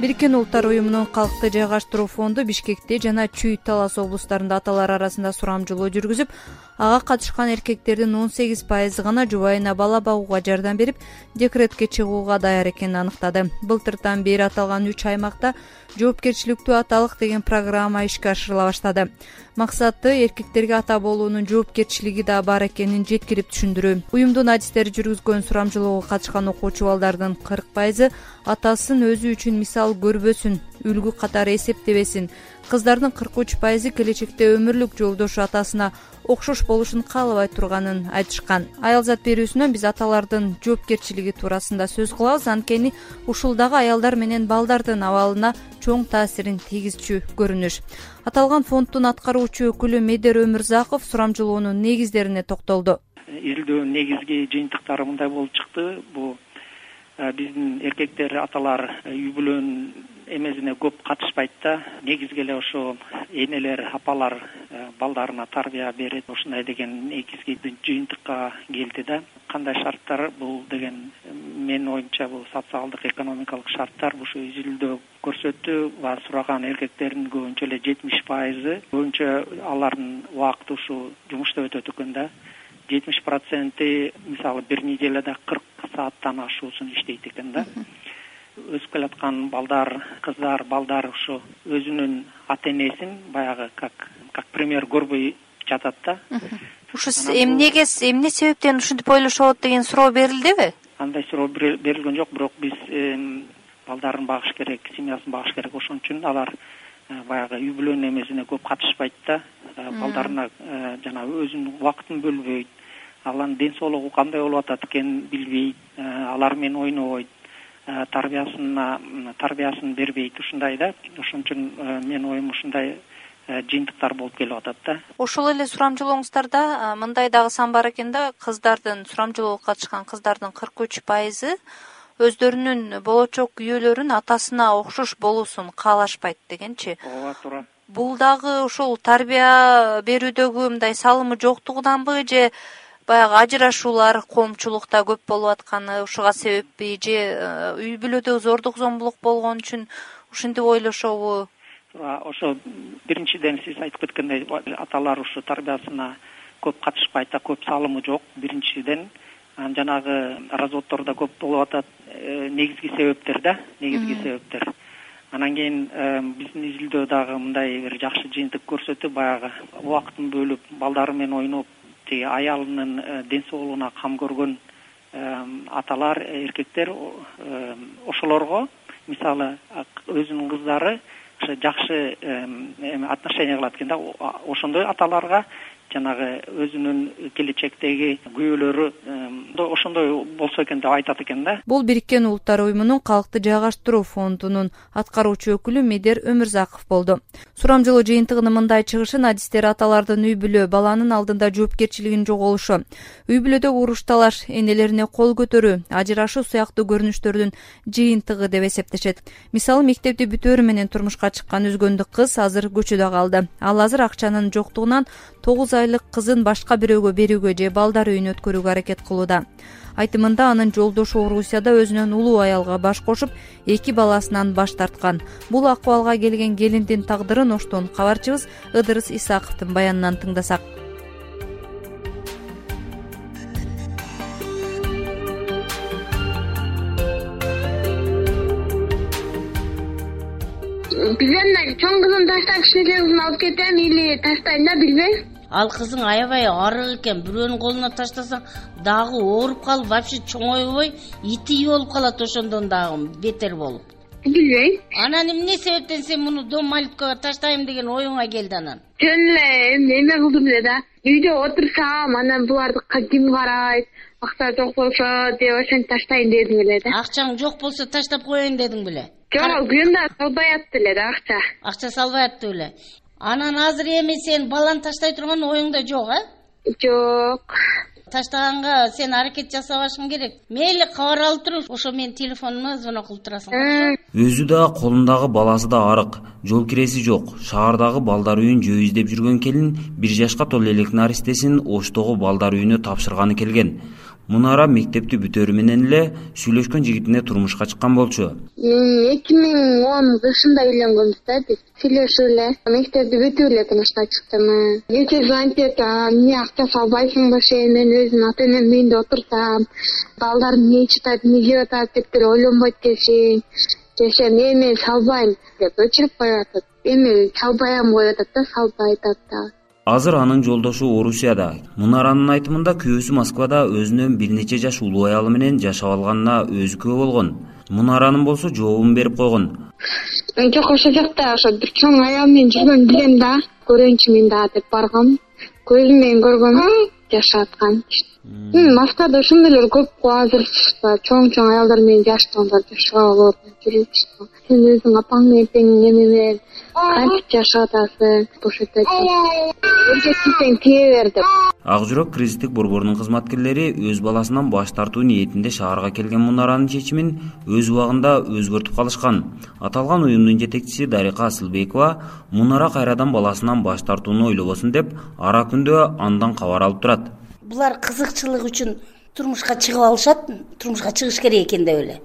бириккен улуттар уюмунун калкты жайгаштыруу фонду бишкекте жана чүй талас облустарында аталар арасында сурамжылоо жүргүзүп ага катышкан эркектердин он сегиз пайызы гана жубайына бала багууга жардам берип декретке чыгууга даяр экенин аныктады. Былтыртан бери аталган үч аймакта жоопкерчиликтүү аталык деген программа ишке ашырыла баштады. Максаты эркектерге ата болуунун жоопкерчилиги да бар экенин жеткирип түшүндүрүү. Уюмдун адистери жүргүзгөн сурамжылоого катышкан окуучу балдардын кырк пайызы атасын өзү үчүн мисал көрбөсүн үлгү катары эсептебесин. Кыздардын кырк үч пайызы келечекте өмүрлүк жолдошу атасына окшош болушун каалабай турганын айтышкан. Аялзат берүүсүнөн биз аталардын жоопкерчилиги туурасында сөз кылабыз. Анткени ушул дагы аялдар менен балдардын абалына чоң таасирин тийгизчү көрүнүш аталган фонддун аткаруучу өкүлү медер өмүрзаков сурамжылоонун негиздерине токтолду. Изилдөөнүн негизги жыйынтыктары мындай болуп чыкты. Бул э, биздин эркектер аталар э, үй бүлөнүн эмесине көп катышпайт да негизги эле ошо энелер апалар балдарына тарбия берет ушундай деген негизги жыйынтыкка келди да. Кандай шарттар бул деген менин оюмча бул социалдык экономикалык шарттар ушу изилдөө көрсөттү баягы сураган эркектердин көбүнчө эле жетимиш пайызы көбүнчө алардын убакыты ушу жумушта өтөт экен да. Жетимиш проценти мисалы бир неделяда кырк сааттан ашуусун иштейт экен да. Өсүп келаткан балдар кыздар балдар ушу өзүнүн ата энесин баягы как как пример көрбөй жатат да. Ушу эмнеге эмне себептен ушинтип ойлошот деген суроо берилдиби? Андай суроо берилген жок бирок биз балдарын багыш керек семьясын багыш керек. Ошон үчүн алар э, баягы үй бүлөнүн эмесине көп катышпайт да. Э, балдарына э, жанагы өзүнүн убакытын бөлбөйт. Алардын ден соолугу кандай болуп атат экенин билбейт. Алар менен ойнобойт. Тарбиясына тарбиясын бербейт ушундай да. Ошон үчүн менин оюм ушундай жыйынтыктар болуп келип атат да. Ошол эле сурамжылооңуздарда мындай дагы сан бар экен да. Кыздардын сурамжылоого катышкан кыздардын кырк үч пайызы өздөрүнүн болочок күйөөлөрүн атасына окшош болуусун каалашпайт дегенчи. Ооба туура. Бул дагы ушул тарбия берүүдөгү мындай салымы жоктугунанбы же баягы ажырашуулар коомчулукта көп болуп атканы ушуга себеппи же э, үй бүлөдө зордук зомбулук болгон үчүн ушинтип ойлошобу ошо биринчиден сиз айтып кеткендей аталар ушу тарбиясына көп катышпайт да көп салымы жок. Биринчиден анан жанагы разводдор да көп болуп атат. Э, негизги себептер да негизги себептер. Анан кийин э, биздин изилдөө дагы мындай бир жакшы жыйынтык көрсөттү баягы убакытын бөлүп балдары менен ойноп тиги аялынын э, ден соолугуна кам көргөн аталар эркектер ошолорго мисалы өзүнүн кыздары жакшы отношение кылат экен да. Ошондой аталарга жанагы өзүнүн келечектеги күйөөлөрү ошондой болсо экен деп айтат экен да. Бул бириккен улуттар уюмунун калкты жайгаштыруу фондунун аткаруучу өкүлү медер өмүрзаков болду. Сурамжылоо жыйынтыгынын мындай чыгышын адистер аталардын үй бүлө баланын алдында жоопкерчилигинин жоголушу үй бүлөдөгү уруш талаш энелерине кол көтөрүү ажырашуу сыяктуу көрүнүштөрдүн жыйынтыгы деп эсептешет. Мисалы мектепти бүтөөрү менен турмушка чыккан үзгөндүк кыз азыр көчөдө калды. Ал азыр акчанын жоктугунан тогуз айлык кызын башка бирөөгө берүүгө же балдар үйүнө өткөрүүгө аракет кылууда. Айтымында анын жолдошу орусияда өзүнөн улуу аялга баш кошуп эки баласынан баш тарткан. Бул акыбалга келген келиндин тагдырын оштон кабарчыбыз ыдырыс исаковдун баянынан тыңдасак билбейм мындай чоң кызымды таштап кичинекей кызымды алып кетем или таштайм да билбейм. Ал кызың аябай арык экен бирөөнүн колуна таштасаң дагы ооруп калып вообще чоңойбой итий болуп калат ошондон дагы бетер болуп. Билбейм. Анан эмне себептен сен муну дом малюткага таштайм деген оюңа келди анан жөн эле эме кылдым эле да. Үйдө отурсам анан буларды ким карайт? Акча жок болсо деп ошентип таштайын дедим эле да акчаң жок болсо таштап коеюн дедиң беле. Жок күйөөм дагы салбай атты эле да акча. Акча салбай атты беле. Анан азыр эми сен баланы таштай турган оюңда жок э жок таштаганга сен аракет жасабашың керек. Мейли кабар алып туруп ошо менин телефонума звонок кылып турасың. Өзү да колундагы баласы да арык. Жол киреси жок. Шаардагы балдар үйүн жөө издеп жүргөн келин бир жашка толо элек наристесин оштогу балдар үйүнө тапшырганы келген мунара мектепти бүтөрү менен эле сүйлөшкөн жигитине турмушка чыккан болчу. Эки миң он кышында үйлөнгөнбүз да биз сүйлөшүп эле. Мектепти бүтүп эле турмушка чыктым кечээ звонить этип эмне акча салбайсыңбы ше мен өзүм ата энемдин үйүндө отурсам балдарым эмне ичип атат эмне жеп атат деп деле ойлонбойт экенсиң дешем эми салбайм! деп өчүрүп коюп атат. Эми салбайам! коюп атат да салбай атат дагы азыр анын жолдошу орусияда. Мунаранын айтымында күйөөсү москвада өзүнөн бир нече жаш улуу аялы менен жашап алганына өзү күбө болгон. Мунаранын болсо жообун берип койгон. Жок ошол жакта ошо бир чоң аял менен жүргөнүн билем да. Көрөйүнчү мен дагы деп баргам. Көзүм менен көргөм жашап аткан москвада ошондойлор көп го азыр чоң чоң аялдар менен жаштагандар жашап жүрүп сен өзүң апаң менен тең эме менен кантип жашап атасың бошотот эркексиң тие бер деп ак жүрөк кризистик борборунун кызматкерлери өз баласынан баш тартуу ниетинде шаарга келген мунаранын чечимин өз убагында өзгөртүп калышкан. Аталган уюмдун жетекчиси дарика асылбекова мунара кайрадан баласынан баш тартууну ойлобосун деп ара күндө андан кабар алып турат. Булар кызыкчылык үчүн турмушка чыгып алышат турмушка чыгыш керек экен деп эле.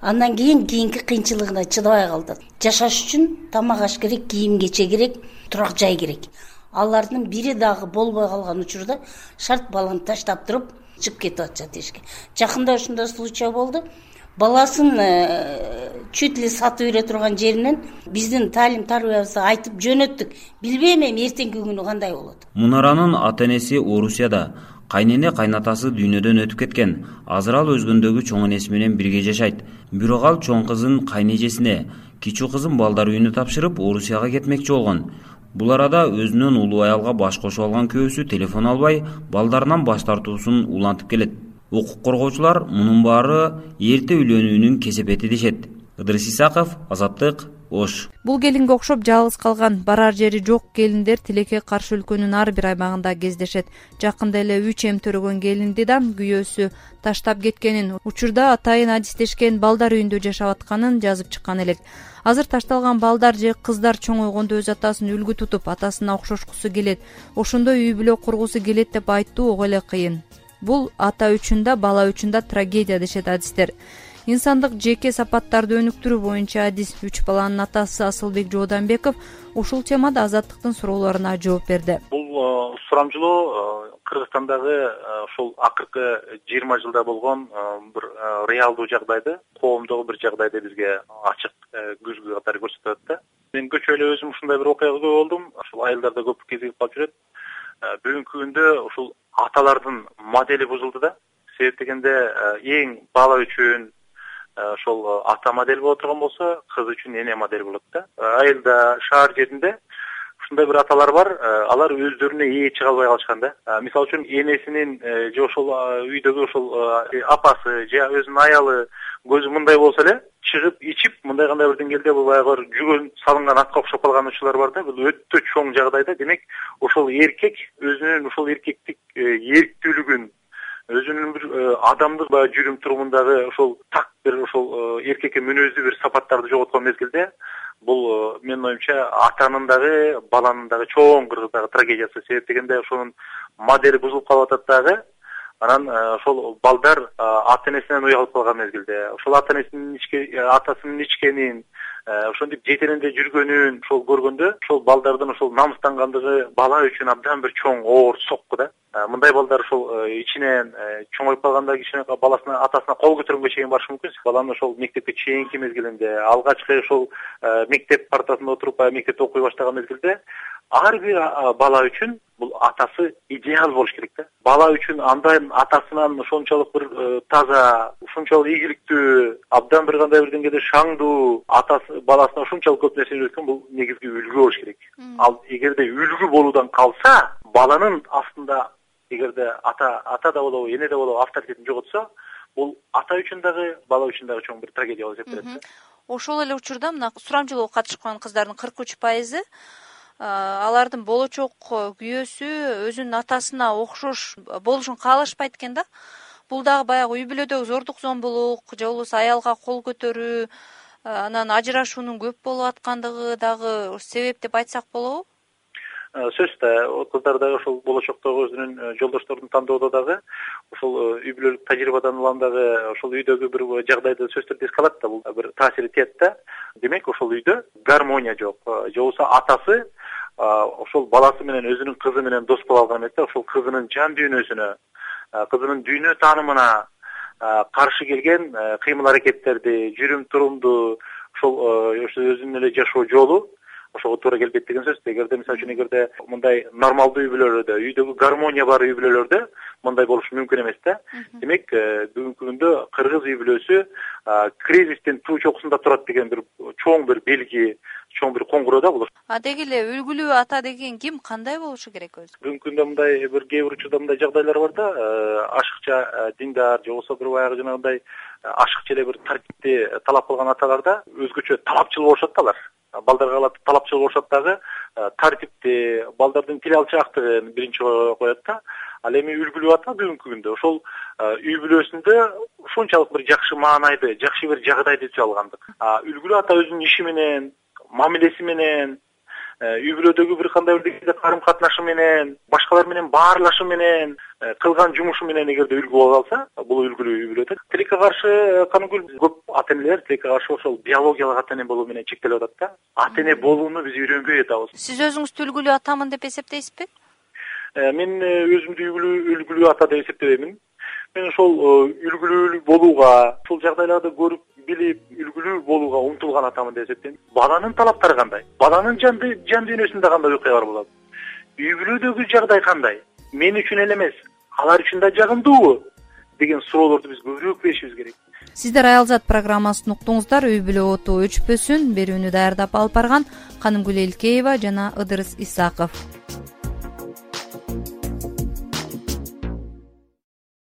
Андан кийин кийинки кыйынчылыгына чыдабай калды. Жашаш үчүн тамак аш керек кийим кече керек турак жай керек алардын бири дагы болбой калган учурда шарт баланы таштап туруп чыгып кетип атышат эшикке жакында ушундай случай болду. Баласын э, чуть ли сатып бере турган жеринен биздин таалим тарбиябызды айтып жөнөттүк. Билбейм эми эртеңки күнү кандай болот? Мунаранын ата энеси орусияда кайнене кайнатасы дүйнөдөн өтүп кеткен. Азыр ал өзгөндөгү чоң энеси менен бирге жашайт. Бирок ал чоң кызын кайнэжесине кичүү кызын балдар үйүнө тапшырып орусияга кетмекчи болгон бул арада өзүнөн улуу аялга баш кошуп алган күйөөсү телефон албай балдарынан баш тартуусун улантып келет. Укук коргоочулар мунун баары эрте үйлөнүүнүн кесепети дешет. Ыдырыс исаков азаттык ош. Бул келинге окшоп жалгыз калган барар жери жок келиндер тилекке каршы өлкөнүн ар бир аймагында кездешет. Жакында эле үч эм төрөгөн келинди да күйөөсү таштап кеткенин учурда атайын адистешкен балдар үйүндө жашап атканын жазып чыккан элек. Азыр ташталган балдар же кыздар чоңойгондо өз атасын үлгү тутуп атасына окшошкусу келет. Ошондой үй бүлө кургусу келет деп айтуу ого эле кыйын. Бул ата үчүн да бала үчүн да трагедия дешет адистер инсандык жеке сапаттарды өнүктүрүү боюнча адис үч баланын атасы асылбек жооданбеков ушул темада азаттыктын суроолоруна жооп берди. Бул э, сурамжылоо э, кыргызстандагы ушул э, акыркы жыйырма жылда болгон бир реалдуу жагдайды коомдогу бир жагдайды бизге ачык көзгө катары көрсөтүп атат да мен көчүп эле өзүм ушундай бир окуяга күбө болдум. Ушул айылдарда көп кезигип калып жүрөт. Бүгүнкү күндө ушул аталардын модели бузулду да. Себеп дегенде эң бала үчүн ошол э, ата модель боло турган болсо кыз үчүн эне модель болот да. Э, айылда шаар жеринде ушундай бир аталар бар. Э, алар өздөрүнө ээ чыга албай калышкан да. Мисалы үчүн энесинин же ошол үйдөгү ошол апасы же өзүнүн аялы көзү мындай болсо эле чыгып ичип мындай кандай бир деңгээлде бул баягы бир жүгөн салынган атка окшоп калган учурлар бар да. Бул өтө чоң жагдай да демек ошол эркек өзүнүн ушул эркектик эрктүүлүгүн өзүнүн бир э, адамдык баягы жүрүм турумундагы ошол так бир ошол э, эркекке мүнөздүү бир сапаттарды жоготкон мезгилде бул э, менин оюмча атанын дагы баланын дагы чоң кыргыздагы трагедиясы себеп дегенде ошонун модели бузулуп калып атат дагы. Анан ошол балдар ата энесинен уялып калган мезгилде ошол ата энесинин атасынын ичкенин ошентип жетегинде жүргөнүн ошол көргөндө ошол балдардын ошол намыстангандыгы бала үчүн абдан бир чоң оор сокку да. Мындай балдар ошол э, ичинен э, чоңоюп калганда кичине баласына атасына кол көтөргөнгө чейин барышы мүмкүн. Баланы ошол мектепке чейинки мезгилинде алгачкы ошол э, мектеп партасында отуруп баягы мектепте окуй баштаган мезгилде ар бир бала үчүн бул атасы идеал болуш керек да. Бала үчүн андай атасынан ошончолук бир таза ушунчалык ийгиликтүү абдан бир кандай бир деңгээлде шаңдуу атасы баласына ушунчалык көп нерсе үйрөткөн бул негизги үлгү болуш керек. Ал эгерде үлгү болуудан калса баланын астында эгерде ата ата да болобу эне да болобу авторитетин жоготсо бул ата үчүн дагы бала үчүн дагы чоң бир трагедия болуп эсептелет да. Ошол эле учурда мына сурамжылоого катышкан кыздардын кырк үч пайызы алардын болочок күйөөсү өзүнүн атасына окшош болушун каалашпайт экен да. Бул дагы баягы үй бүлөдөгү зордук зомбулук же болбосо аялга кол көтөрүү анан ажырашуунун көп болуп аткандыгы дагы себеп деп айтсак болобу сөзсүз да кыздар дагы ошол болочоктогу өзүнүн жолдошторун тандоодо дагы ошол үй бүлөлүк тажрыйбадан улам дагы ошол үйдөгү бир жагдайды сөзсүз түрдө эске алат да бул бир таасири тиет да. Демек ошол үйдө гармония жок. Же болбосо атасы ошол баласы менен өзүнүн кызы менен дос боло алган эмес да ошол кызынын жан дүйнөсүнө кызынын дүйнө таанымына каршы келген кыймыл аракеттерди жүрүм турумду ошол ошо өзүнүн эле жашоо жолу ошого туура келбейт деген сөз. Эгерде мисалы үчүн эгерде мындай нормалдуу үй бүлөлөрдө үйдөгү гармония бар үй бүлөлөрдө мындай болушу мүмкүн эмес да. Демек э, бүгүнкү күндө кыргыз үй бүлөсү кризистин туу чокусунда турат деген бир чоң бир белги чоң бир коңгуроо да бул а деги эле үлгүлүү ата деген ким? Кандай болушу керек өзү? Бүгүнкү күндө мындай бир кээ бир учурда мындай жагдайлар бар да. Э, ашыкча э, диндар же болбосо бир баягы жанагындай ашыкча эле бир тартипти талап кылган аталарда өзгөчө талапчыл болушат да алар балдарга талапчыл болушат дагы э, тартипти балдардын тил алчаактыгын биринчи коет да. Ал эми үлгүлүү ата бүгүнкү күндө. Ошол э, үй бүлөсүндө ушунчалык бир жакшы маанайды жакшы бир жагдайды түзө алгандык. Үлгүлүү ата өзүнүн иши менен мамилеси менен үй бүлөдөгү бир кандай бир карым катнашы менен башкалар менен баарлашы менен э, кылган жумушу менен эгерде үлгү боло калса бул үлгүлүү үй бүлө да тилекке каршы э, каныкүл көп ата энелер тилекке каршы ошол биологиялык ата эне болуу менен чектелип атат да. Ата эне болууну биз үйрөнбөй атабыз сиз өзүңүздү үлгүлүү атамын деп эсептейсизби? Мен өзүмдү үлгүлүү ата деп эсептебеймин мен ошол үлгүлүү болууга ушул жагдайларды көрүп билип үлгүлүү болууга умтулган атамын деп эсептейм. Баланын талаптары кандай? Баланын жан дүйнөсүндө кандай окуялар болот? Үй бүлөдөгү жагдай кандай? Мен үчүн эле эмес алар үчүн да жагымдуубу деген суроолорду биз көбүрөөк беришибиз керек. Сиздер аялзат программасын уктуңуздар. Үй бүлө оту өчпөсүн берүүнү даярдап алып барган канымгүл элкеева жана ыдырыс исаков